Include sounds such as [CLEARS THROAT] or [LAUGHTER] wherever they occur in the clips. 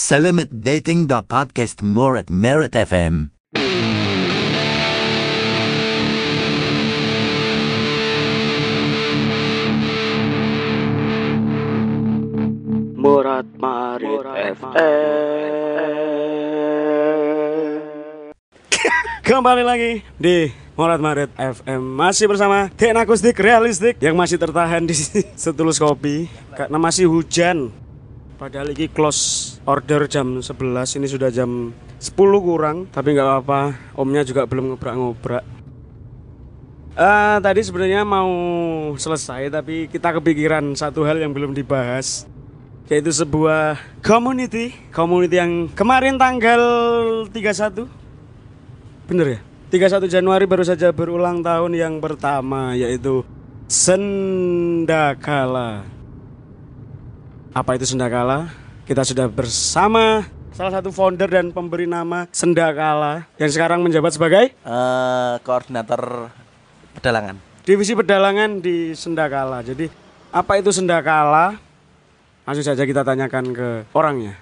Selamat dating the podcast more at Merit FM. Murat Marit FM. Kembali lagi di Murat Marit FM Masih bersama Dek Akustik Realistik Yang masih tertahan di [LAUGHS] setulus kopi Karena masih hujan Padahal ini close order jam 11 Ini sudah jam 10 kurang Tapi nggak apa-apa. Omnya juga belum ngobrak-ngobrak. Eh, tadi sebenarnya mau selesai tapi kita kepikiran satu hal yang belum dibahas yaitu sebuah community community yang kemarin tanggal 31 bener ya? 31 Januari baru saja berulang tahun yang pertama yaitu Sendakala apa itu Sendakala kita sudah bersama salah satu founder dan pemberi nama Sendakala yang sekarang menjabat sebagai eh koordinator pedalangan. divisi pedalangan di Sendakala. Jadi apa itu Sendakala? Langsung saja kita tanyakan ke orangnya.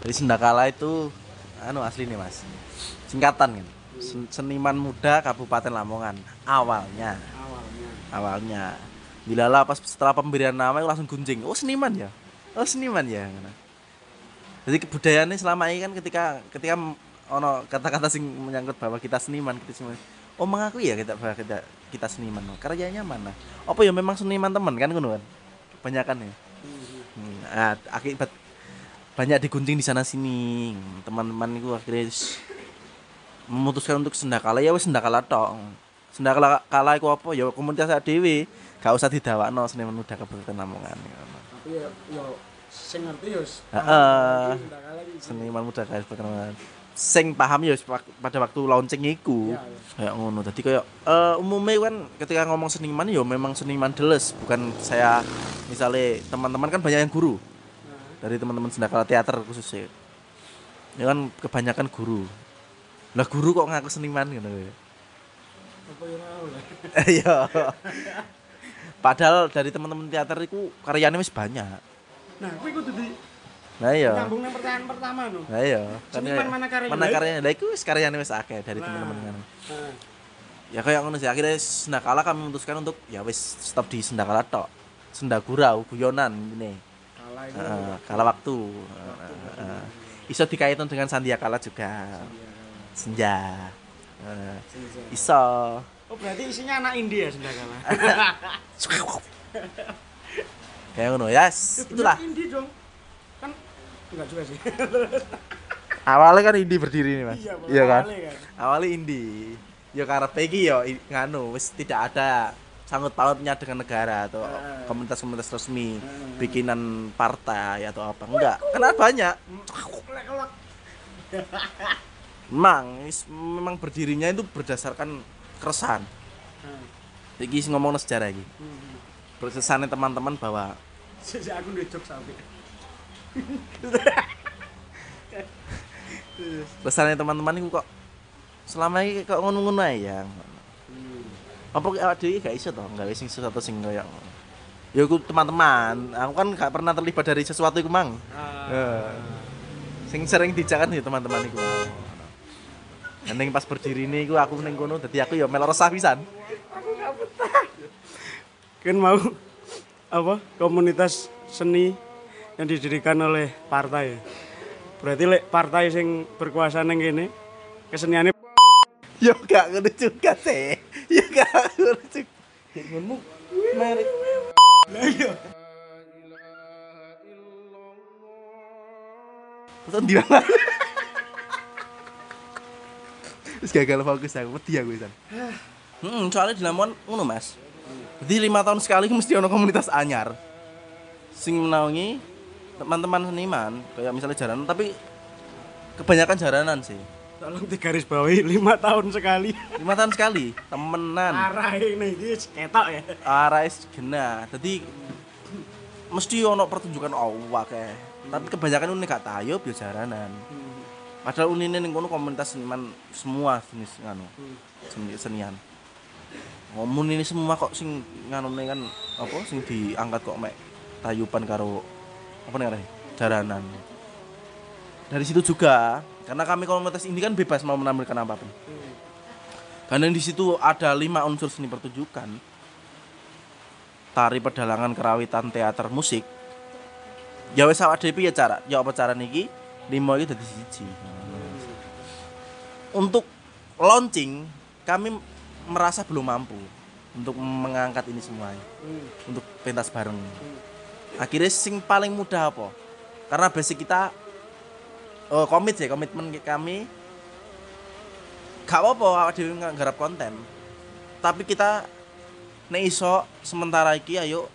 Jadi Sendakala itu anu asli nih Mas. Singkatan kan. Sen- Seniman Muda Kabupaten Lamongan awalnya. Awalnya. Awalnya. Dilala pas setelah pemberian nama itu langsung gunjing. Oh seniman ya. Oh seniman ya. Jadi kebudayaannya selama ini kan ketika ketika ono kata-kata sing menyangkut bahwa kita seniman kita seniman. Oh mengakui ya kita bahwa kita kita seniman. Karyanya mana? Apa ya memang seniman teman kan ngono kan? Kebanyakan ya. Hmm, ah, akibat banyak digunting di sana sini teman-teman itu akhirnya memutuskan untuk sendakala ya wes sendakala tok sendakala kala apa ya komunitas dewi gak usah didawakno seniman muda kabupaten Lamongan ngono. Tapi ya yo sing ngerti yo. Seniman muda kabupaten Lamongan. Sing paham ya wis wak- pada waktu launching iku. Kayak ngono. Tadi kayak eh umumnya kan ketika ngomong seniman ya memang seniman deles. Bukan saya misalnya teman-teman kan banyak yang guru. Dari teman-teman sendakala teater khususnya. Ya kan kebanyakan guru. Lah guru kok ngaku seniman gitu. Ya yo [LAUGHS] iya [LAUGHS] padahal dari teman-teman teater itu karyanya wis banyak. Nah, kuwi kudu di nah iya. nyambung nang pertanyaan pertama no. nah iya. Seniman mana karyanya? mana karyanya? Lah itu wis karyanya wis akeh dari teman-teman kan. Nah, ya kayak ngono sih. Akhirnya sendakala kami memutuskan untuk ya wis stop di sendakala tok. Sendagurau guyonan ini. Kalah itu. Heeh, kala waktu. Heeh, heeh. iso dikaitkan dengan sandiakala juga. Senja. Heeh. iso Oh, berarti isinya anak India Sendakala. [LAUGHS] kayak ngono ya yes, itulah Indie dong. Kan enggak juga sih. awalnya kan Indi berdiri nih mas Iya, iya kan awalnya kan. awalnya Indi ya karena Peggy ya nganu wis tidak ada sangkut pautnya dengan negara atau Ah. komunitas-komunitas resmi bikinan partai atau apa enggak karena banyak Kelak-kelak. memang memang berdirinya itu berdasarkan keresahan. Nah, iki ngomong sejarah iki. Hmm. keresahannya teman-teman bahwa Sejak aku sampai. keresahannya teman-teman itu kok selama ini kok ngono-ngono ya. Apa awak dhewe gak iso toh gak sing sesuatu sing koyo ya aku teman-teman aku kan gak pernah terlibat dari sesuatu iku mang. Ah. sing sering dijakan ya teman-teman iku Neng pas berdiri ini iku aku ning kono dadi aku ya melo resah pisan. kan mau apa komunitas seni yang didirikan oleh partai berarti lek partai sing berkuasa neng kene keseniannya [LAUGHS] Ya gak ngono juga sih. Ya gak ngono juga. Ngono merit. lah iya Terus ndi Wis gagal fokus aku, wedi aku pisan. Hmm, soalnya di Lamongan ngono, Mas. Jadi lima tahun sekali [LAUGHS] mesti ono komunitas anyar. Sing menaungi teman-teman seniman, kayak misalnya jaranan, tapi kebanyakan jaranan sih. tolong digaris bawahi lima tahun sekali Lima tahun sekali, temenan. arah ini ini ketok ya Arais gena. Jadi mesti ono pertunjukan Allah kayak. Tapi kebanyakan ini gak tayo biar jaranan. Padahal unine ning kono komunitas seniman semua jenis nganu. Seni senian. Ngomong ini semua kok sing nganu kan apa sing diangkat kok mek tayuban karo apa nih daranan. Dari situ juga karena kami komunitas ini kan bebas mau menampilkan apa pun. Karena di situ ada lima unsur seni pertunjukan. Tari pedalangan kerawitan teater musik. Ya wes awak ya cara? Ya apa cara niki lima itu dadi siji. Untuk launching kami merasa belum mampu untuk mengangkat ini semuanya untuk pentas bareng akhirnya sing paling mudah apa? Karena basic kita oh, komit ya komitmen kami. Gak apa-apa dhewe nggarap konten. Tapi kita nek iso sementara iki ayo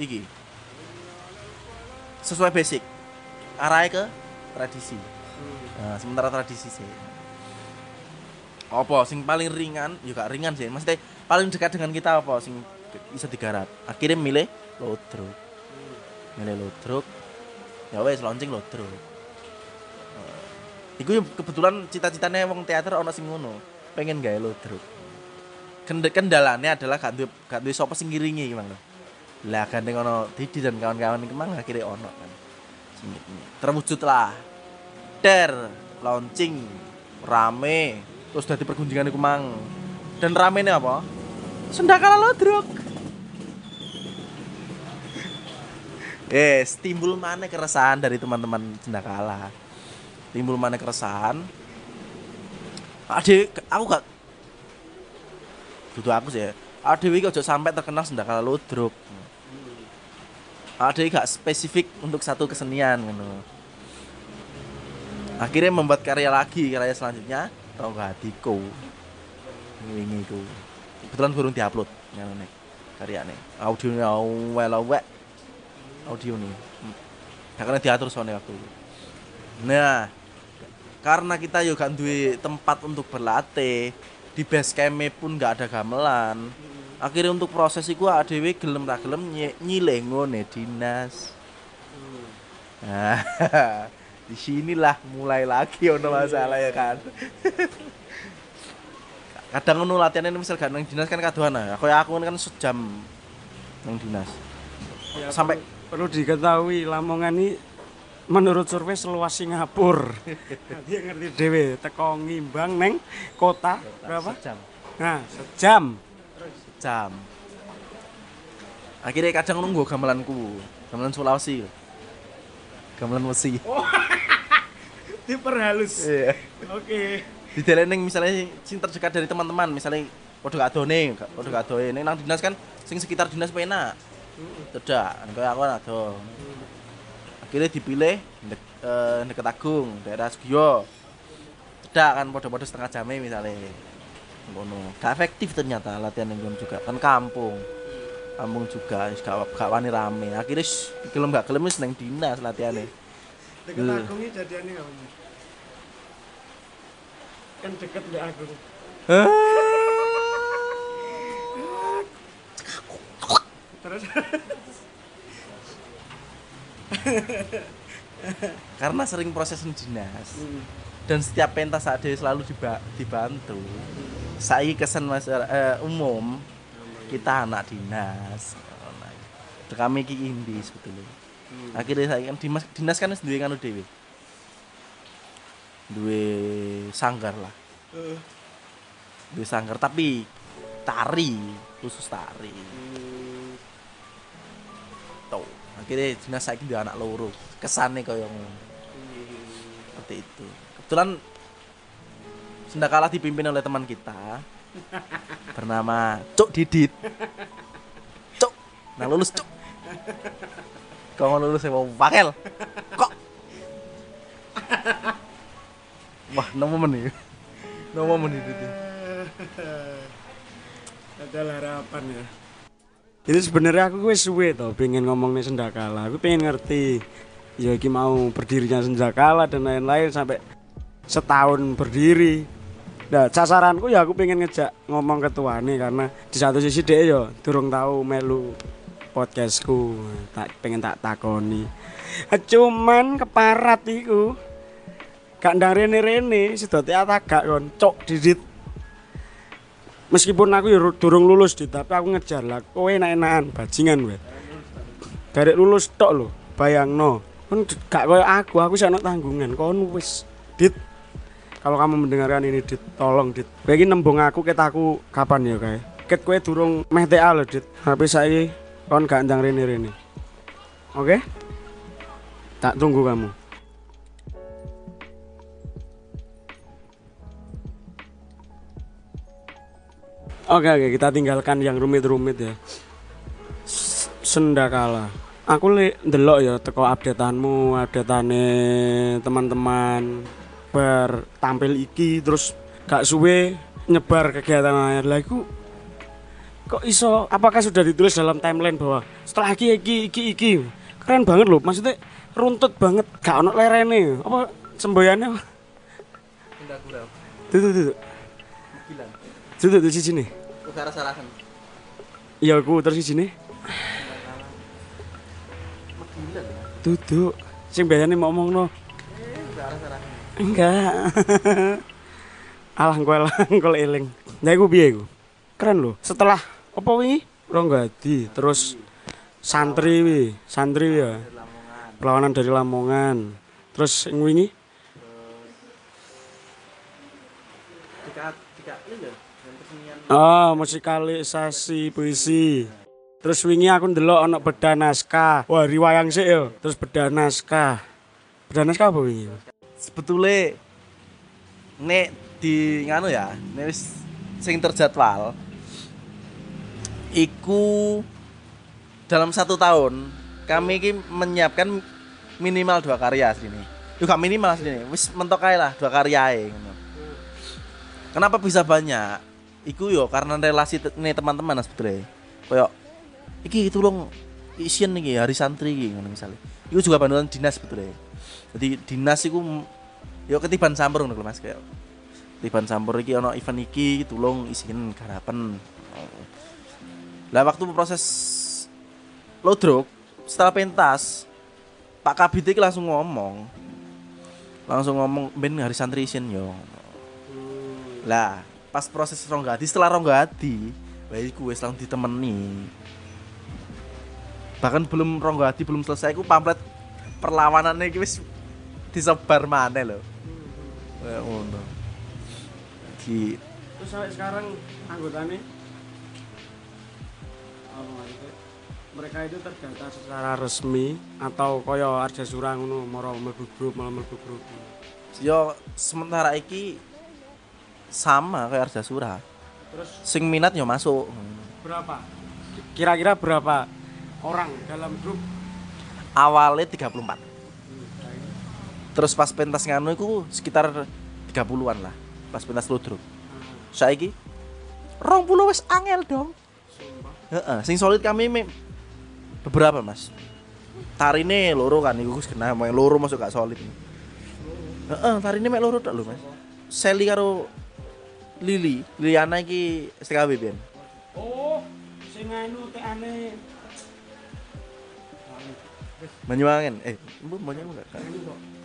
iki. Sesuai basic. Arahnya ke tradisi. Nah, sementara tradisi sih. Apa? Sing paling ringan ya gak ringan sih. Maksudnya paling dekat dengan kita apa? Sing bisa digarap. Akhirnya milih lodruk milih lodruk ya wes launching lodruk Eh, Iku yang kebetulan cita-citanya wong teater ono sing ngono. Pengen gawe lodruk Kend- kendalanya adalah gak duwe gak duwe sapa sing ngiringi gimana lah gandeng ono Didi dan kawan-kawan iki mang akhirnya ono kan Sing ini. der launching. Rame. Terus dari pergunjingan iku mang. Dan rame ini apa? Sendakala lodruk Yes, timbul mana keresahan dari teman-teman sendakala. Timbul mana keresahan. Adik aku gak duduk aku sih adik iki aja sampai terkenal sendakala lodruk adik gak spesifik untuk satu kesenian gitu akhirnya membuat karya lagi karya selanjutnya tau gak hatiku. Wingi ku kebetulan burung diupload nih karyanya audionya awel awel audio nih. Gak kena diatur soalnya waktu itu. Nah karena kita juga duwe tempat untuk berlatih di base camp pun gak ada gamelan akhirnya untuk proses iku ADW gelem ra gelem nyileh ngone dinas nah [LAUGHS] di sinilah mulai lagi ono masalah ya kan [LAUGHS] kadang ngono latihan ini misal gak nang dinas kan kadoan ah kayak aku kan sejam nang dinas Ya, Sampai- perlu, perlu diketahui Lamongan ini menurut survei seluas Singapura. Dia ngerti dewe teko ngimbang neng kota berapa? sejam Nah, sejam. Jam. Akhirnya kadang nunggu gamelanku gamelan Sulawesi. Gamelan Wesi. [LAUGHS] Diperhalus. iya. Oke. di dalam ning misalnya sing terdekat dari teman-teman misalnya podo gak adone podo gak adoe ning nang dinas kan sing sekitar dinas penak tidak kayak aku ado akhirnya dipilih dek, eh, deket Agung daerah Sugio. Tidak kan podo-podo setengah jamnya misalnya ngono. Gak efektif ternyata latihan yang juga. Kan kampung. Kampung juga gak, gak wani rame. Akhirnya shh, gelem gak gelem nang dinas latihannya. Deket. Agung ini jadiannya kamu. Kan deket Mbak Agung. Terus? Karena sering proses dinas dan setiap pentas ada selalu diba- dibantu. Saya kesan masyarakat eh, umum kita anak dinas. Kami ki indi sebetulnya. Akhirnya saya kan dinas dinas kan sendiri kan dewi? Duwe sanggar lah. Duwe sanggar tapi tari khusus tari. Tuh akhirnya dinas saya duwe anak loro. Kesannya kayak ngono. Seperti itu kebetulan sudah kalah dipimpin oleh teman kita bernama Cuk Didit. Cuk. Nah lulus Cuk. Kau mau lulus saya mau pakel? Kok? Wah nomor menit nomor menit itu ada harapan ya. Ini sebenarnya aku gue suwe toh pengen ngomong nih sendakala. Aku pengen ngerti ya iki mau berdirinya sendakala dan lain-lain sampai setahun berdiri. Nah, sasaranku ya aku pengen ngejak ngomong ketuane karena di satu sisi dia ya durung tahu melu podcastku. Tak pengen tak takoni. Cuman keparat iku gak ndang rene-rene sedote gak kon cok didit meskipun aku ya ru- durung lulus di tapi aku ngejar lah kowe enak-enakan bajingan gue dari lulus tok bayang no Kon d- gak koyo aku, aku sih ana tanggungan. Kon wis Dit. Kalau kamu mendengarkan ini Dit, tolong Dit. Iki nembung aku ket aku kapan ya kae? Ket kowe durung meh TA lho Dit. Tapi saiki kon gak ndang rene-rene. Oke? Tak tunggu kamu. Oke oke kita tinggalkan yang rumit-rumit ya. Sendakala. Aku li ndelok ya teko updateanmu, updateane teman-teman tampil iki terus gak suwe nyebar kegiatan air lah iku kok iso apakah sudah ditulis dalam timeline bahwa setelah iki iki iki iki keren banget loh maksudnya runtut banget gak ono lerene apa semboyannya apa? Enggak kurang. tuh tuh tuh tuh tuh tuh sarahan. iya aku terus ya. tuh tuh sing biasanya mau ngomong no Eh. Enggak. Alah gue lah gue eling. Nah iku piye iku? Keren loh setelah apa wingi? Ronggadi terus santri wi santri ya. Perlawanan dari Lamongan. Terus yang wingi? Oh musikalisasi puisi. Terus wingi aku ndelok ana bedah naskah. Wah riwayang sih yo terus bedah naskah. Bedah naskah apa wingi sebetulnya nek di nganu ya wis sing terjadwal iku dalam satu tahun kami ini menyiapkan minimal dua karya sini juga minimal sini wis mentok ae lah dua karya ngono. kenapa bisa banyak? Iku yo karena relasi nih teman-teman sebetulnya. Koyo iki tolong isian nih hari santri ngono misalnya. Iku juga bantuan dinas sebetulnya. Jadi dinas iku m- yo ketiban campur ngono Mas kayak ketiban campur iki ono event iki tulung isin garapen lah waktu proses lodrok setelah pentas Pak Kabit iki langsung ngomong langsung ngomong ben hari santri isin yo. Lah pas proses ronggadi setelah ronggadi baik gue langsung ditemani bahkan belum ronggadi belum selesai aku pamflet perlawanannya wis disebar mana loh kayak ngono. Ki- terus sampai sekarang anggotanya mereka itu terdata secara resmi atau koyo Arja Surang ngono moro mlebu grup malah mlebu grup? Yo sementara iki sama kayak Arja Surah terus? Sing minat yo masuk. Berapa? Kira-kira berapa orang dalam grup? Awalnya 34 terus pas pentas nganu iku sekitar 30-an lah pas pentas ludruk. Saiki rong puluh wis angel dong. Heeh, sing solid kami me- beberapa mas. Tarine loro kan iku wis kena mau loro masuk gak solid. Heeh, tarine mek loro tok lho mas. Seli karo Lili Liliana iki STKB biyen. Oh sing anu tekane. Banyuwangen. Eh mbok Banyuwangen kok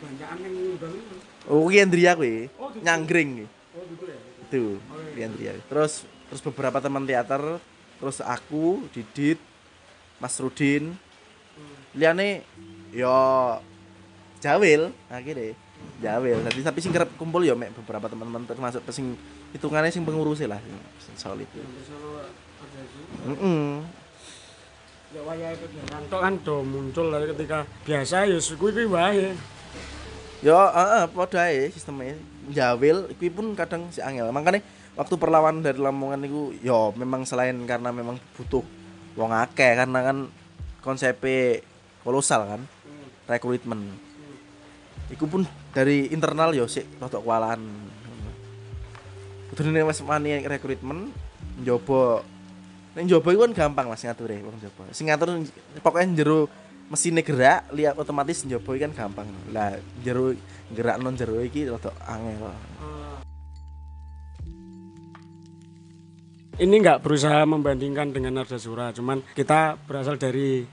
banyakan yang ngundang itu Oh, ki Andria kuwi. Oh, gitu. Nyanggring oh gitu ya Itu, ki Andria. Terus terus beberapa teman teater, terus aku, Didit, Mas Rudin. Liane yo Jawil akhirnya Jawil. Jadi tapi sing kerep kumpul yo mek beberapa teman-teman termasuk sing hitungannya sing pengurus lah sing solid. Ya wayahe kegiatan tok kan do muncul dari ketika biasa ya kuwi kuwi wae. Yo, heeh, padha ae sistemnya. Jawil kuwi pun kadang si angel. Makanya waktu perlawanan dari Lamongan itu yo memang selain karena memang butuh wong akeh karena kan konsepnya kolosal kan. Rekrutmen. Iku pun dari internal yo sik rada kewalahan. Kudune wis wani rekrutmen njoba Nek njoba iku kan gampang Mas ngature wong njoba. Sing ngatur pokoknya jero mesinnya gerak, lihat otomatis iki kan gampang. Lah jero gerak non jero iki rada angel. Ini nggak berusaha membandingkan dengan Ardasura, cuman kita berasal dari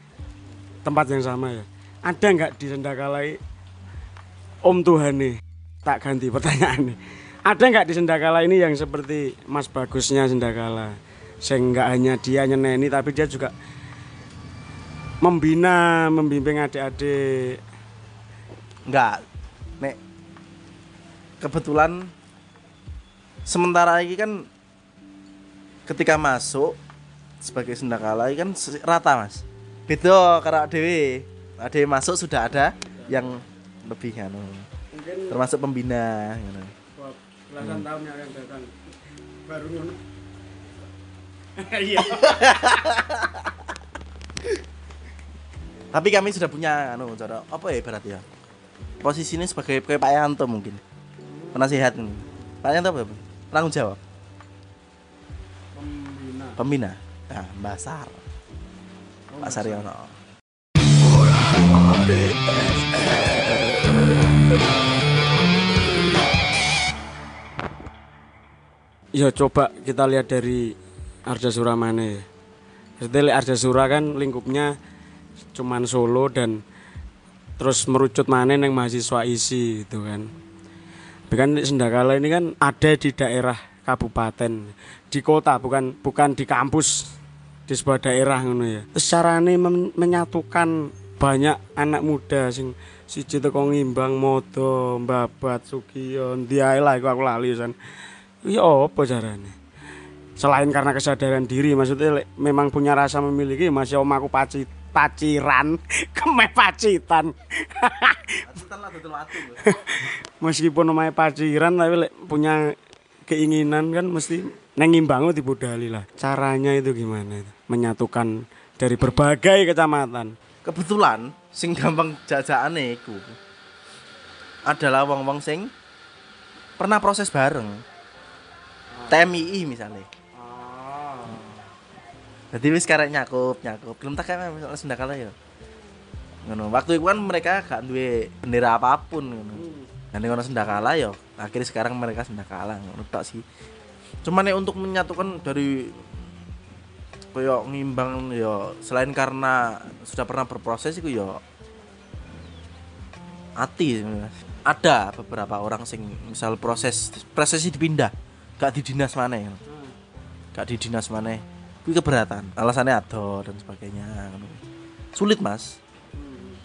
tempat yang sama ya. Ada nggak di Sendakalai Om Tuhan nih? Tak ganti pertanyaannya. Ada nggak di Sendakala ini yang seperti Mas Bagusnya Sendakala? Sehingga hanya dia nyeneni tapi dia juga membina, membimbing adik-adik. Enggak. Nek kebetulan sementara ini kan ketika masuk sebagai sendakala ini kan rata mas beda karena dewi dewi masuk sudah ada yang lebih anu Mungkin termasuk pembina gitu. belasan tahun yang akan datang baru ngono. [LAUGHS] Iya. [LAUGHS] tapi kami sudah punya anu cara apa ya ibarat ya posisinya sebagai kayak Pak Yanto mungkin. Penasehat ini. Pak Yanto apa tanggung jawab. Pembina. pembina. Nah Mbak Sar. Pak Saryono Ya coba kita lihat dari Arja Sura mana. Ya. Jadi Arja Sura kan lingkupnya cuman Solo dan terus merucut mana yang mahasiswa isi gitu kan. Kan Sendakala ini kan ada di daerah kabupaten, di kota bukan bukan di kampus di sebuah daerah ngono ya. Men- menyatukan banyak anak muda sing siji teko ngimbang modo, mbabat, sugiyo, ndi ae lah iku aku lali san. Ya apa carane? Selain karena kesadaran diri, maksudnya memang punya rasa memiliki, masih omaku paci paciran, [LAUGHS] kemeh pacitan. [LAUGHS] Meskipun omahe paciran tapi lek punya keinginan kan mesti neng ngimbangu dibudali lah. Caranya itu gimana itu? Menyatukan dari berbagai kecamatan. kebetulan sing gampang jajakane iku adalah wong-wong sing pernah proses bareng TMI misalnya jadi wis karek nyakup nyakup. Belum tak kayak misalnya sendakala ya? Ngono. Waktu itu kan mereka gak duwe bendera apa pun ngono. Dan ngono sendakala ya akhirnya sekarang mereka sendakala ngono tok sih. Cuman nek untuk menyatukan dari koyo ngimbang ya selain karena sudah pernah berproses itu ya sebenarnya. ada beberapa orang sing misal proses prosesnya dipindah. Gak di dinas mana ya gak di dinas mana itu keberatan. Alasannya ado dan sebagainya. Sulit mas.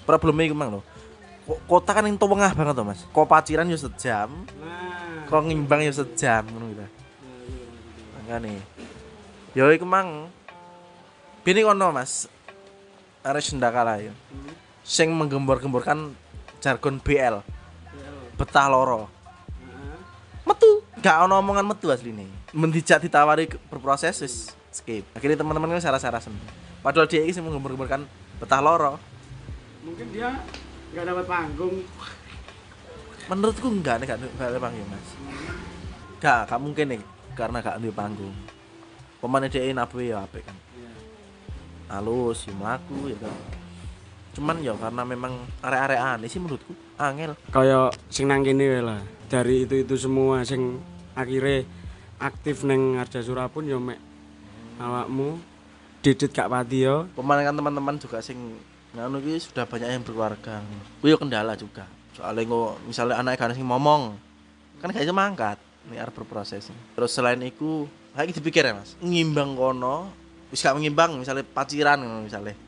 Problemnya gimana loh Ko- kota kan yang tengah banget tuh mas. Kok paciran ya sejam. Nah, kok ngimbang ya sejam ngono gitu. Makanya ya iku mang. Bini kono mas. Arek sendakala ya. Sing menggembor-gemborkan jargon BL betah loro. Metu. Gak ono omongan metu asli nih mendijak ditawari berproses wis skip. Akhirnya teman-teman kan salah-salah padahal dia ini sing menggembor-gemborkan betah loro. Mungkin dia nggak dapat panggung. menurutku enggak nih gak gak ada panggung mas. Gak gak mungkin nih karena gak ada panggung. Pemain dia nabi ya apik kan. Halus ya melaku ya kan. Cuman ya karena memang area-area aneh sih menurutku angel. Kayak sing nang kene lah. Dari itu-itu semua sing akhirnya aktif neng Arja Sura pun ya mek awakmu didit gak pati pemain kan teman-teman juga sing nganu iki sudah banyak yang berkeluarga. Ku ya kendala juga. Soalnya kok misalnya anak kan sing ngomong kan gak bisa mangkat. Ini harus berproses. Terus selain itu kayak dipikir ya mas. Ngimbang kono wis gak ngimbang misalnya paciran misalnya.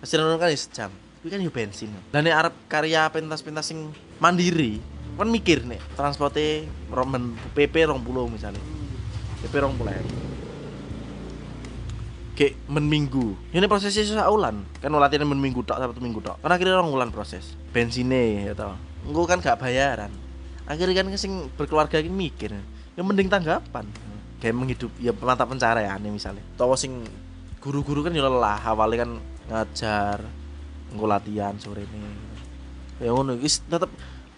Paciran kan ya sejam. Itu kan ya bensin. Dan ini Arab karya pentas-pentas sing mandiri kan mikir nih transportnya romen PP rong misalnya. PP rong kayak men minggu ini prosesnya susah ulan. Kan latihan men minggu tok satu minggu tok. Kan akhirnya orang ulan proses. Bensinnya ya tau engko kan gak bayaran. Akhirnya kan sing berkeluarga ini mikir yang mending tanggapan. Kayak menghidup ya mata pencarian ya misalnya. Tau sing guru-guru kan ya lelah awalnya kan ngajar engko latihan sore ini. Ya ngono wis tetep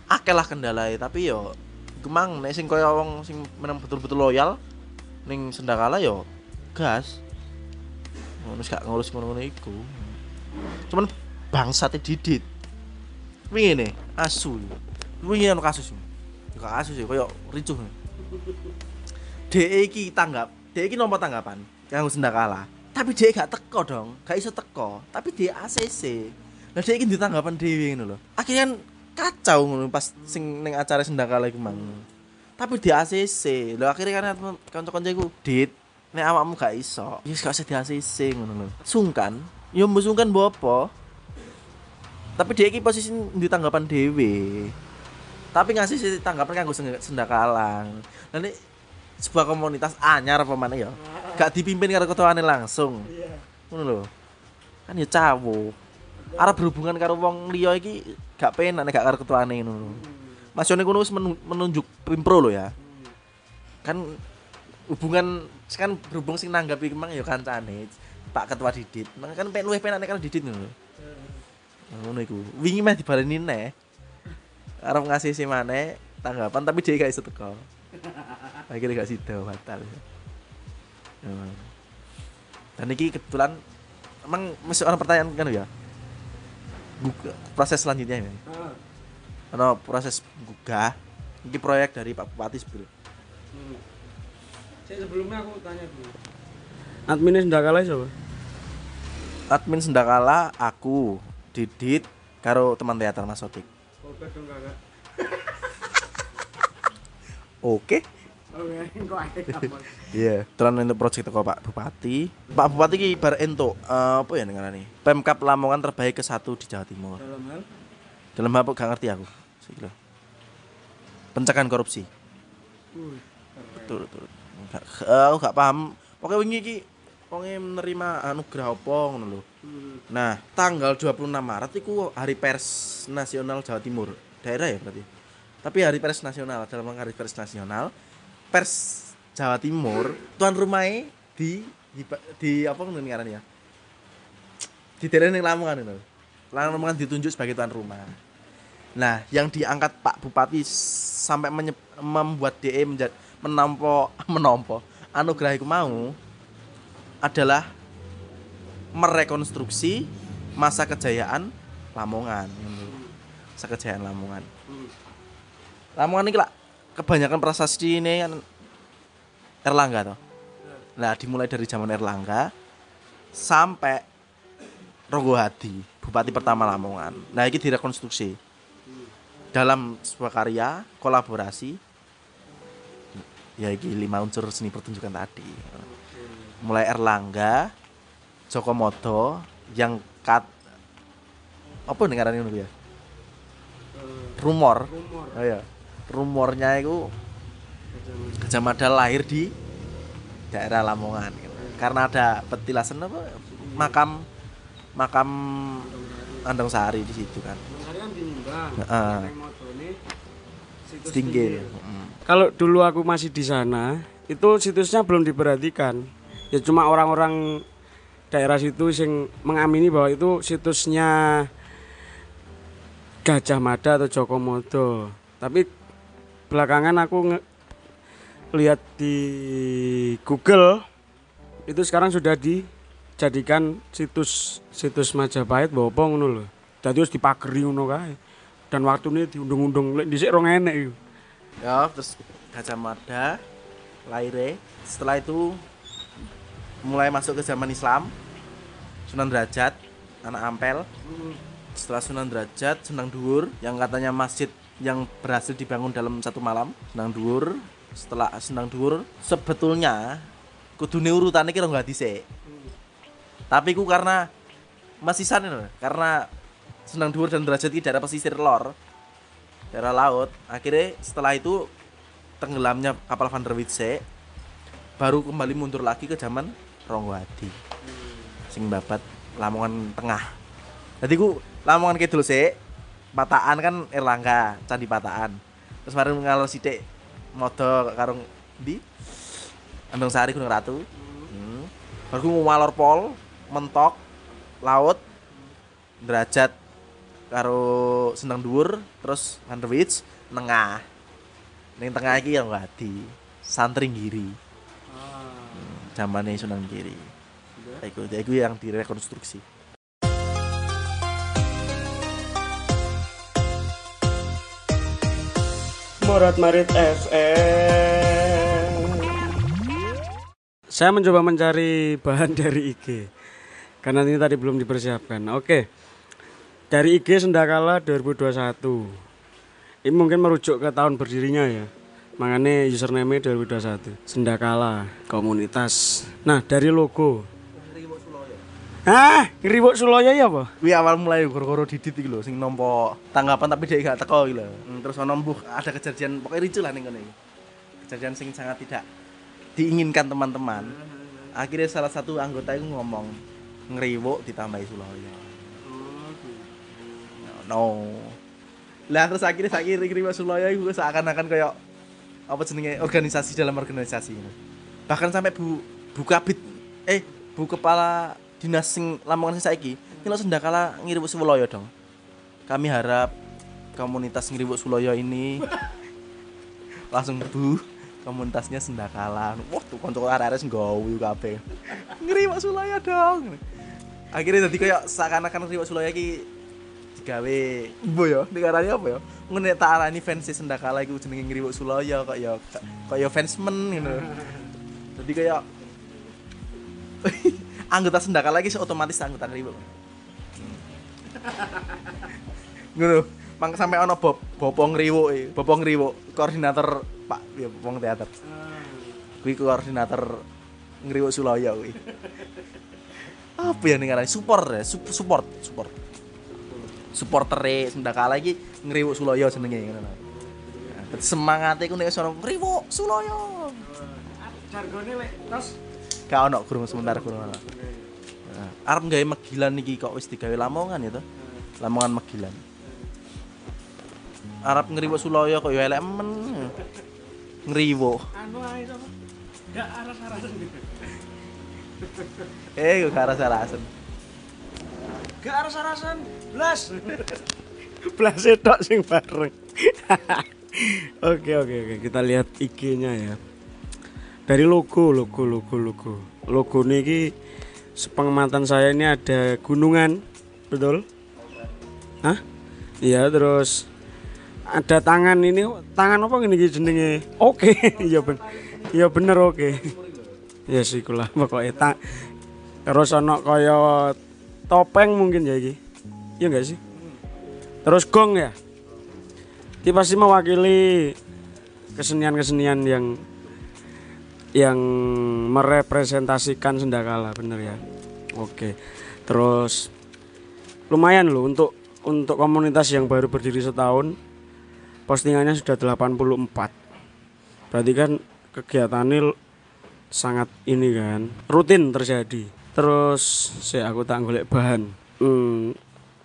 akeh lah kendalanya tapi yo kemang nek sing kaya wong sing menang betul-betul loyal ning sendakala yo gas ngurus gak ngurus ngono-ngono iku. Cuman bangsate didit. Wingi nih asu. Wingi ono kasus. Gak kasus ya koyo ricuh. DE iki tanggap DE iki nomor tanggapan? Kanggo sendakala tapi dia gak teko dong gak iso teko. Tapi dia ACC lah dia iki ditanggapan dhewe ngono lho. Akhirnya kacau ngono pas sing ning acara sendakala iku mang. Tapi di ACC lho akhirnya kan kanca-kanca dit nek awakmu gak iso ya gak usah di ACC ngono lho sungkan Ya mbusungkan mbok apa? Tapi dia iki posisi di tanggapan dewe. Tapi ngasih sih tanggapan kanggo seng- sendakalang. Nek sebuah komunitas anyar apa mana ya? Gak dipimpin karo ketuane langsung. Ngono lho. Kan ya cawo. Arep berhubungan karo wong liya iki gak penak nek gak karo ketuane ngono. Mas Yone kuno wis menu- menunjuk pimpro lho ya. Kan hubungan kan berhubung sing nanggapi emang ya kancane Pak Ketua Didit. Nah, kan pengen luwih penak nek karo Didit ngono. Nah, Ngono iku. Wingi meh dibaleni neh. Arep ngasih si maneh tanggapan tapi dia gak iso teko. [LAUGHS] Akhirnya gak sida batal. Dan iki kebetulan emang masih orang pertanyaan kan ya. Gug- proses selanjutnya ya. Ono proses gugah. Ini proyek dari Pak Bupati sebelum. Saya sebelumnya aku tanya dulu. Adminnya sendakala siapa? Admin Sendakala aku Didit karo teman teater Mas Sotik. Kolbet dong kakak. [LAUGHS] Oke. Oke, [LAUGHS] kok ada Iya, telan untuk proyek teko Pak Bupati. Pak Bupati ki bar entuk eh, apa ya nih? Pemkap Lamongan terbaik ke satu di Jawa Timur. Dalam hal Dalam apa gak ngerti aku. Sikile. Pencegahan korupsi. Wih, Betul, betul. Eh, aku gak paham. Pokoknya wingi iki wonge menerima anugerah apa ngono lho. Nah, tanggal 26 Maret itu Hari Pers Nasional Jawa Timur. Daerah ya berarti. Tapi Hari Pers Nasional dalam rangka Hari Pers Nasional, Pers Jawa Timur tuan rumahnya di di, di apa ngono ngarannya ya? Di daerah ning Lamongan itu. Lamongan ditunjuk sebagai tuan rumah. Nah, yang diangkat Pak Bupati sampai membuat DE menjadi menompo [LAUGHS] menompo anugerah itu mau adalah merekonstruksi masa kejayaan Lamongan. Masa kejayaan Lamongan. Lamongan ini lah kebanyakan prasasti ini kan Erlangga toh. Nah, dimulai dari zaman Erlangga sampai Ronggo Hadi, bupati pertama Lamongan. Nah, ini direkonstruksi dalam sebuah karya kolaborasi ya ini lima unsur seni pertunjukan tadi mulai Erlangga Joko Modo yang kat apa ngarannya dulu ya rumor rumor. oh ya rumornya itu Gajah Mada lahir di daerah Lamongan gitu. karena ada petilasan apa makam makam Andong Sari di situ kan Hari kan dinimbang. Heeh. Yang moto ini situs Setinggil. tinggi. Mm. Kalau dulu aku masih di sana, itu situsnya belum diperhatikan. Ya cuma orang-orang daerah situ yang mengamini bahwa itu situsnya Gajah Mada atau Joko Modo. Tapi belakangan aku nge- lihat di Google itu sekarang sudah dijadikan situs situs Majapahit ngono lho. Dadi wis dipageri ngono kae. Dan waktu ini diundung-undung lek dhisik rong enek iku. Ya, terus Gajah Mada lahirnya. Setelah itu mulai masuk ke zaman Islam. Sunan Derajat, anak Ampel. Setelah Sunan Derajat, Senang Dhuwur yang katanya masjid yang berhasil dibangun dalam satu malam. Senang Dhuwur. Setelah Senang Dhuwur sebetulnya kudune urutannya kira nggak dhisik. Tapi ku karena masih sana karena Senang Dhuwur dan Derajat ini daerah pesisir lor, daerah laut. Akhirnya setelah itu tenggelamnya kapal Van der Witse baru kembali mundur lagi ke zaman Ronggowadi. Sing babat Lamongan Tengah. Jadi ku Lamongan Kidul sik, Pataan kan Erlangga, Candi Pataan. Terus mari ngalor sithik modo karo di Andong Sari Gunung Ratu. Hmm. Baru ku ngalor pol, mentok, laut, derajat karo seneng dhuwur terus Vanderwich nengah ning tengah iki yang Wadi santri giri zamane Sunan Giri iku iku yang direkonstruksi Morat Marit FM. Saya mencoba mencari bahan [LAUGHS] dari IG. Karena ini tadi belum dipersiapkan. Oke. Dari IG Sendakala 2021. Ini mungkin merujuk ke tahun berdirinya ya. Makanya username 2021. Sendakala komunitas. Nah, dari logo. Hah, ngriwuk Suloyo ya apa? Kuwi awal mulai goro-goro didit iki lho sing nampa tanggapan tapi dia gak teko iki lho. Hmm, Terus ono mbuh ada kejadian pokoknya ricu lah ning iki. Kejadian sing sangat tidak diinginkan teman-teman. Akhirnya salah satu anggota itu ngomong ngeriwuk ditambahi Suloyo. No. Lah terus akhirnya saya ngeriwuk Suloyo itu seakan-akan kayak apa jenenge organisasi dalam organisasi. Bahkan sampai Bu Bu Kabit eh Bu kepala dinas sing Lamongan sing saiki nyelok sendakala ngiriwuk Suloyo dong. Kami harap komunitas ngiriwuk Suloyo ini [LAUGHS] langsung Bu komunitasnya sendakala. Wah, tuh kanca arek-arek sing nggawe kabeh. Ngiriwuk Suloyo dong. Akhirnya jadi kayak seakan-akan ngiriwuk Suloyo iki digawe. Ibu ya, dikarani apa ya? Ngene tak arani fans sendakala iku jenenge ngiriwuk Suloyo kok ya kok ya fansmen ngono. Jadi kayak [LAUGHS] anggota sendakala lagi otomatis anggota ribu ngono. Mang sampai ono bob bopong riwo e bopong riwo koordinator pak ya bopong teater. Kuwi koordinator ngriwo Sulawya kuwi. Apa ya ning ngarani support ya sup- support support supportere sendakala iki ngriwo Sulawya jenenge ngono Nah, semangate ku nek sono ngriwo Sulawya Jargone lek tos. Gak ono kurung sementara kurung ono Nah, arep gawe megilan iki kok wis digawe Lamongan ya to Lamongan megilan. Arab ngriwo Sulaya kok ya elek men. Ngriwo anu ae sapa? Gak aras-arasan gitu. eh gak rasa-rasen Gak aras-arasan. Blas. [LAUGHS] Blas tok sing bareng. [LAUGHS] oke oke oke, kita lihat IG-nya ya. Dari logo, logo, logo, logo. Logo niki sepengamatan saya ini ada gunungan, betul? Hah? Iya, terus ada tangan ini tangan apa gini jenenge? Oke, [LAUGHS] iya ben. Iya bener oke. Ya sih kula pokoknya ta terus ono kaya topeng mungkin ya iki. Iya enggak sih? Terus gong ya. Ini pasti mewakili kesenian-kesenian yang yang merepresentasikan sendakala bener ya. Oke. Terus lumayan loh untuk untuk komunitas yang baru berdiri setahun postingannya sudah 84 berarti kan kegiatannya l- sangat ini kan rutin terjadi terus saya aku tak golek bahan. Hmm,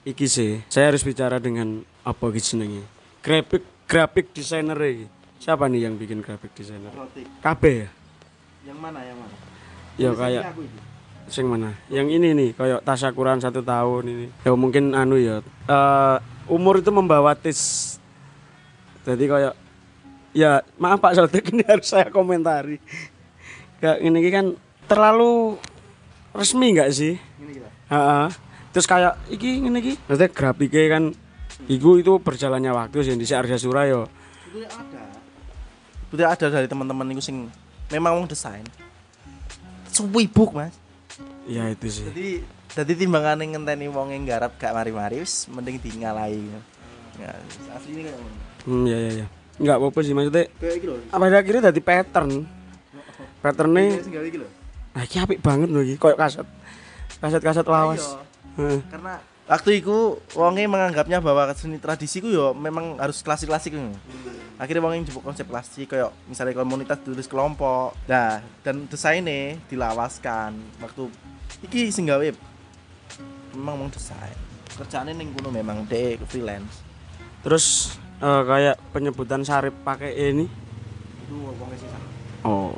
iki sih saya harus bicara dengan apa gitu jenenge? Graphic graphic designer iki. Siapa nih yang bikin graphic designer? KB ya? Yang mana yang mana? Ya kayak sing mana? Yang ini nih kayak tasakuran satu tahun ini. Ya mungkin anu ya. Eh, umur itu membawa tis jadi kayak ya maaf Pak Sotek ini [LAUGHS] harus saya komentari. Kayak ini kan terlalu resmi nggak sih? Ha-ha. terus kayak iki ngene iki maksudnya grafiknya kan iku itu berjalannya waktu sih di Arja Suraya itu ada. Itu ada dari teman-teman itu sing memang mau desain. Suwibuk mas. Ya itu sih. Jadi jadi timbangan ngenteni wong yang garap gak mari-mari wis mending tinggalai ya asli ini kayak hmm ya ya ya nggak apa-apa sih maksudnya kayak iki lho. pada akhirnya jadi pattern. Patternnya lho nah iki apik banget loh iki koyo kaset kaset kaset lawas. Heeh. karena waktu itu wonge menganggapnya bahwa seni tradisi ku yo memang harus klasik-klasik ngono. Akhirnya wonge njupuk konsep klasik kayak misalnya komunitas tulis kelompok. Nah, dan desainnya dilawaskan waktu iki sing gawe memang mau desain. Kerjaannya ning kuno memang dek freelance. terus eh, kayak penyebutan sarip pakai ini Itu wonge sih oh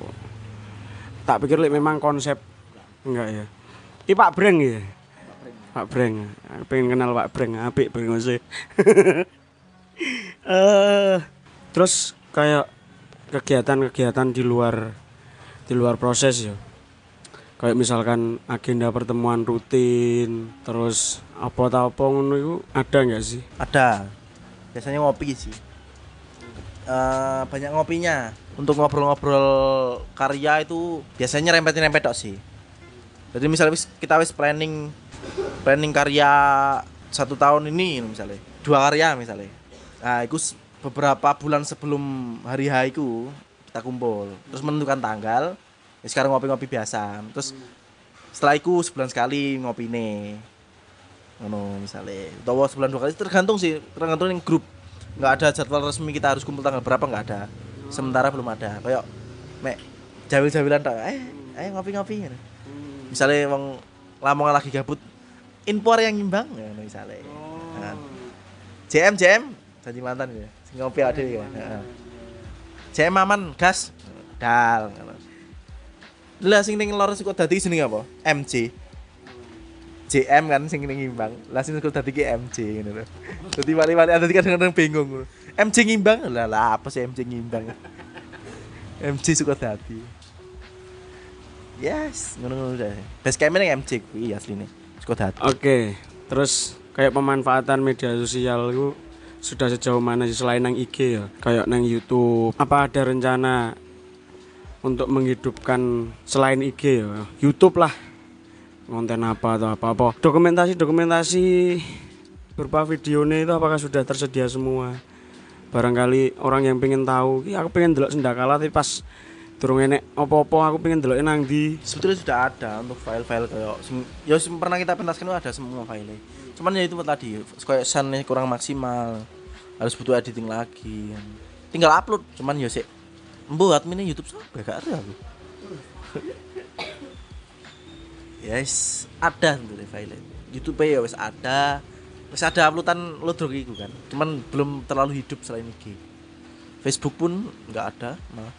tak pikir like, memang konsep. Enggak ya. Ini Pak Breng ya? Pak Breng. Aku pengen kenal Pak Breng. Apik Breng sih [LAUGHS] eh terus kayak kegiatan-kegiatan di luar di luar proses ya. Kayak misalkan agenda pertemuan rutin terus apa tau apa ngono itu ada nggak sih? Ada. Biasanya ngopi sih. Eh, banyak ngopinya. Untuk ngobrol-ngobrol karya itu biasanya rempet-rempet tok sih. Jadi misalnya kita wis planning planning karya satu tahun ini misalnya dua karya misalnya. Nah, itu beberapa bulan sebelum hari H itu kita kumpul. Terus menentukan tanggal. Ya sekarang ngopi-ngopi biasa. Terus setelah itu sebulan sekali ngopine ngono misalnya utawa sebulan dua kali tergantung sih tergantung yang grup nggak ada jadwal resmi kita harus kumpul tanggal berapa nggak ada. Sementara belum ada. Kayak mek jawil-jawilan tak eh eh ngopi-ngopi gitu. misalnya wong lamongan lagi gabut impor yang nyimbang ya misalnya. Nah. JM JM janji mantan ya. Sing ngopi ada ya. JM aman gas dal lah sing ning lor kok dadi jenenge apa? MC JM kan sing ngimbang. Lah sing kok dadi MC ngono lho. Dadi wali-wali ada kadang-kadang bingung. Ngono. MC ngimbang? Lah lah apa sih MC ngimbang? MC suka dadi. Yes ngono-ngono deh base camp ning MC kuwi asline. Suka dadi. Oke, terus kayak pemanfaatan media sosial itu sudah sejauh mana sih? Selain nang IG ya, kayak nang YouTube. Apa ada rencana untuk menghidupkan selain IG ya, YouTube lah. Konten apa atau apa apa. Dokumentasi dokumentasi berupa videonya itu apakah sudah tersedia semua? Barangkali orang yang pengen tahu, "Ki, aku pengen delok sendakala tapi pas durung enek apa-apa aku pengen delok nang di sebetulnya sudah ada untuk file-file kayak ya pernah kita pentaskan itu ada semua file cuman ya itu tadi kayak soundnya kurang maksimal harus butuh editing lagi tinggal upload cuman ya sih buat ini YouTube sampai gak ada aku yes ada tentu deh file YouTube ya wes ada. Wes ada uploadan lodrok itu kan. Cuman belum terlalu hidup selain IG Facebook pun nggak ada malah.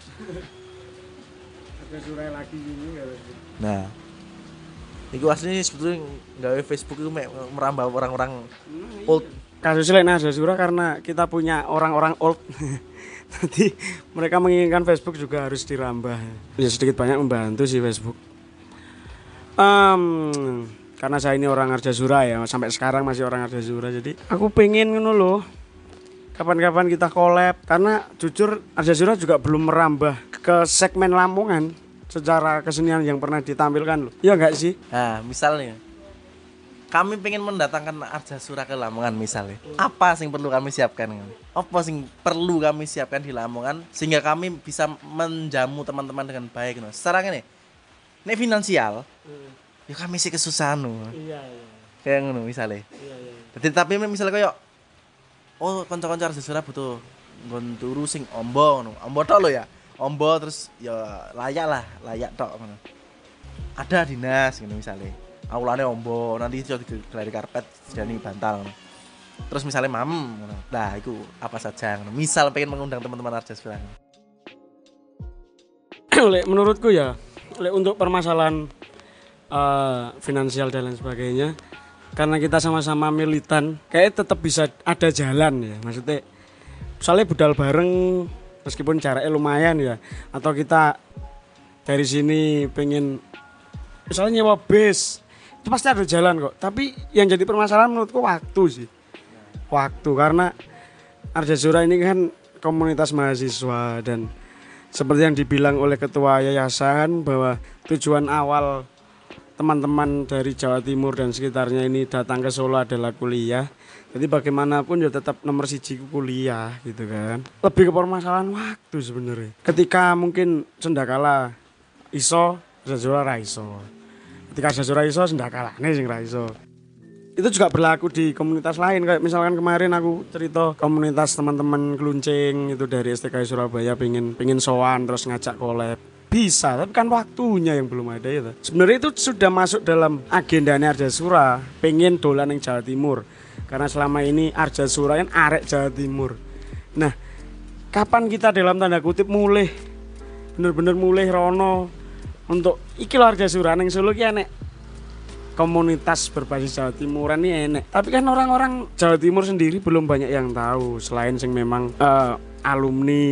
Nah, itu aslinya sebetulnya nggak Facebook itu merambah orang-orang old. kasus lain ada surah karena kita punya orang-orang old. [LAUGHS] Nanti mereka menginginkan Facebook juga harus dirambah. Ya sedikit banyak membantu sih Facebook Em, karena saya ini orang Arjasura ya sampai sekarang masih orang Arjasura jadi aku pengen ngono loh kapan-kapan kita collab karena jujur Arjasura juga belum merambah ke segmen Lamongan secara kesenian yang pernah ditampilkan loh ya enggak sih Nah, misalnya kami pengen mendatangkan Arja Sura ke Lamongan misalnya. Apa sing perlu kami siapkan? Apa sing perlu kami siapkan di Lamongan sehingga kami bisa menjamu teman-teman dengan baik? No. Secara ini, ini finansial, ya kami sih kesusahan no. iya iya Kayak ngono misalnya. iya iya Jadi tapi misalnya kayak oh kanca-kanca Arja Sura butuh nggon turu sing ombo ngono. Ombo tok lo ya. Ombo terus ya layak lah, layak tok ngono. Ada dinas gitu misalnya. Aulane ombo, nanti iso digelari karpet jadi bantal ngono. Terus misalnya mam ngono. Nah, itu apa saja ngono. Misal pengen mengundang teman-teman Arja Sura. [CLEARS THROAT] Lek menurutku ya, untuk permasalahan eh, finansial dan lain sebagainya, karena kita sama-sama militan, kayak tetap bisa ada jalan ya. Maksudnya, misalnya budal bareng, meskipun jaraknya lumayan ya, atau kita dari sini pengen, misalnya nyewa bis, itu pasti ada jalan kok. Tapi yang jadi permasalahan menurutku waktu sih, waktu karena Arjasura ini kan komunitas mahasiswa dan seperti yang dibilang oleh ketua yayasan bahwa tujuan awal teman-teman dari Jawa Timur dan sekitarnya ini datang ke Solo adalah kuliah. Jadi bagaimanapun ya tetap nomor siji ku kuliah gitu kan. Lebih ke permasalahan waktu sebenarnya. Ketika mungkin sendakala iso, Zazura ra iso. Ketika Zazura iso, sendakala nih sing iso itu juga berlaku di komunitas lain. Kayak misalkan kemarin aku cerita komunitas teman-teman keluncing itu dari STK Surabaya pengen pengen sowan terus ngajak collab. Bisa tapi kan waktunya yang belum ada itu. Sebenarnya itu sudah masuk dalam agendanya Arja Sura pengen dolan yang Jawa Timur. Karena selama ini Arja Sura kan arek Jawa Timur. Nah kapan kita dalam tanda kutip mulai bener-bener mulai rono untuk iki Arja Sura neng Solo ki komunitas berbasis Jawa Timuran ini enek. Tapi kan orang-orang Jawa Timur sendiri belum banyak yang tahu selain sing memang eh, alumni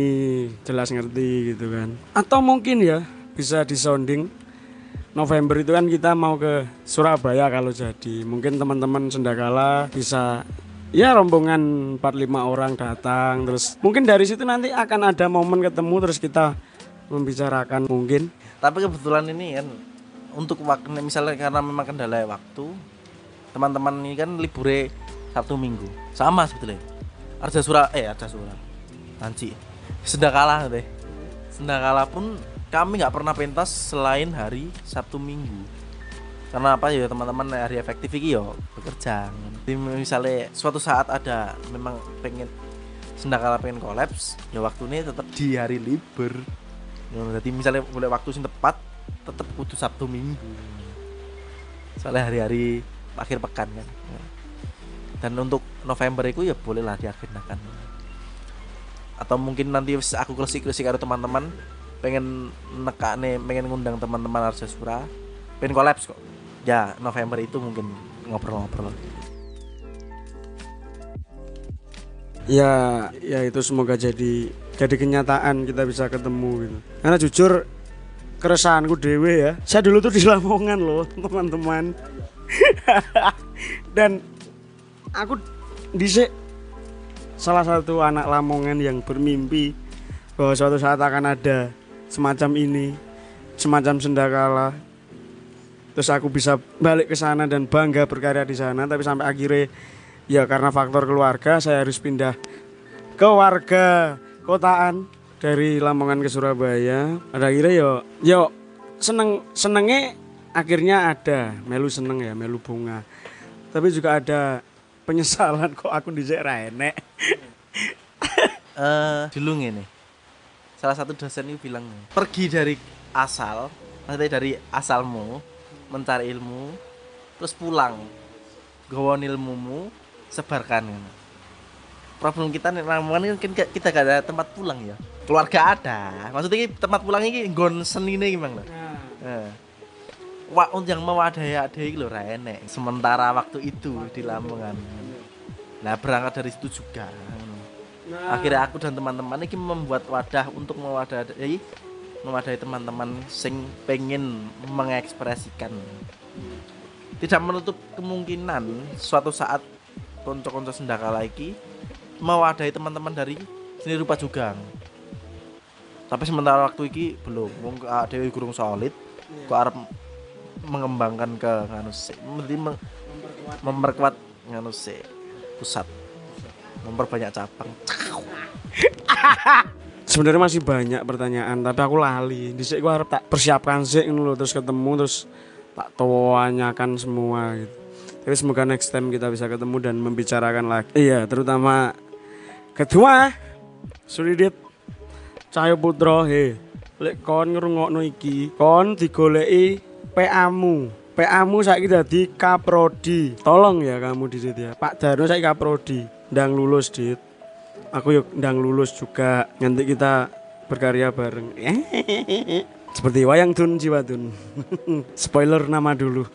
jelas ngerti gitu kan. Atau mungkin ya bisa disounding November itu kan kita mau ke Surabaya kalau jadi. Mungkin teman-teman Sendakala bisa ya rombongan 4 5 orang datang terus mungkin dari situ nanti akan ada momen ketemu terus kita membicarakan mungkin Tapi kebetulan ini kan untuk waktu misalnya karena memang kendala waktu teman-teman ini kan libure Sabtu Minggu. Sama sebetulnya. Arja Sura eh Arja Sura. Nanci Sendakala deh Sendakala pun kami nggak pernah pentas selain hari Sabtu Minggu. Karena apa ya teman-teman hari efektif iki yo bekerja. Jadi misalnya suatu saat ada memang pengen sendakala pengen kolaps ya waktu ini tetap di hari libur. Jadi misalnya boleh waktu sing tepat tetap kudu sabtu minggu. Soalnya hari-hari akhir pekan kan. Dan untuk November itu ya bolehlah diagendakan. Atau mungkin nanti aku klesi-klesi karo teman-teman pengen nekane pengen ngundang teman-teman Arjasura pengen kolaps kok. Ya November itu mungkin ngobrol-ngobrol. Ya ya itu semoga jadi jadi kenyataan kita bisa ketemu gitu. Karena jujur keresahanku dewe ya. Saya dulu tuh di Lamongan loh teman-teman. [LAUGHS] Dan aku disik salah satu anak Lamongan yang bermimpi bahwa suatu saat akan ada semacam ini semacam sendakala. Terus aku bisa balik ke sana dan bangga berkarya di sana tapi sampai akhirnya ya karena faktor keluarga saya harus pindah ke warga kotaan dari Lamongan ke Surabaya pada akhirnya yo yo seneng senengnya akhirnya ada. Melu seneng ya melu bunga. Tapi juga ada penyesalan kok aku di enek. Eh dulu nih. Salah satu dosen itu bilang pergi dari asal maksudnya dari asalmu mencari ilmu terus pulang. Gawon ilmumu sebarkan. Problem kita ini kan kita gak ada tempat pulang ya keluarga ada maksudnya ini tempat pulang ini gon seni nih gimana nah. Wah, yang mewadahi ada lho ra enek. Sementara waktu itu di Lamongan. Nah, berangkat dari situ juga. Akhirnya aku dan teman-teman ini membuat wadah untuk mewadahi mewadahi teman-teman sing pengen mengekspresikan. Tidak menutup kemungkinan suatu saat konco-konco sendaka lagi mewadahi teman-teman dari seni rupa juga. Tapi sementara waktu ini belum, wong Dewi Gurung solid, kok arep mengembangkan ke nganu memperkuat. nganu sih pusat. Memperbanyak cabang. Sebenarnya masih banyak pertanyaan tapi aku lali. Di sini harus tak persiapkan sih dulu terus ketemu terus tak tanyakan semua gitu. Tapi semoga next time kita bisa ketemu dan membicarakan lagi. Iya terutama kedua Suridit Cahyo Putra he lek kon ngrungokno iki. Kon digoleki PA-mu PA-mu saiki dadi kaprodi. Tolong ya kamu di situ ya. Pak Darno saiki kaprodi. Ndang lulus dit. Aku yuk ndang lulus juga. Nanti kita berkarya bareng. [LAUGHS] Seperti wayang tun jiwa tun. [LAUGHS] Spoiler nama dulu. [LAUGHS]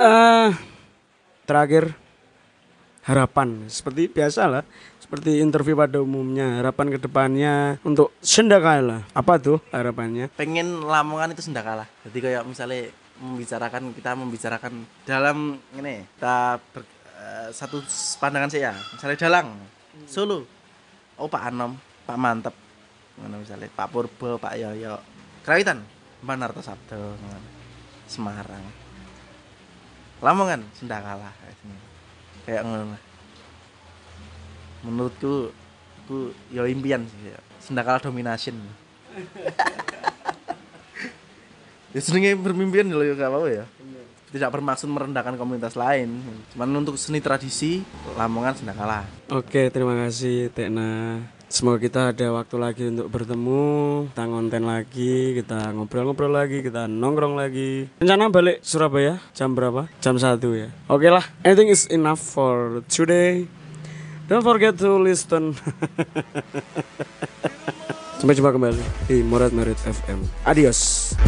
Eh, terakhir harapan. Seperti biasa lah seperti interview pada umumnya harapan ke depannya untuk sendakala apa tuh harapannya? Pengen Lamongan itu sendakala. Jadi kayak misalnya membicarakan kita membicarakan dalam ini kita ber, eh, satu pandangan saya misalnya Dalang Solo. Oh Pak Anom Pak Mantep. Ngono misalnya Pak Purbo Pak Yoyo. Krawitan Banarto Sabdo ngono. Semarang. Lamongan sendakala kayak ngono menurutku ku ya impian sih ya. sendakala domination [LAUGHS] ya senengnya bermimpian loh ya gak apa ya. Tidak bermaksud merendahkan komunitas lain. Cuman untuk seni tradisi Lamongan sendakala Oke, terima kasih Tekna. Semoga kita ada waktu lagi untuk bertemu, kita ngonten lagi, kita ngobrol-ngobrol lagi, kita nongkrong lagi. Rencana balik Surabaya jam berapa? Jam 1 ya. Oke lah, anything is enough for today. Don't forget to listen. [LAUGHS] Sampai jumpa kembali di Morat Merit FM. Adios.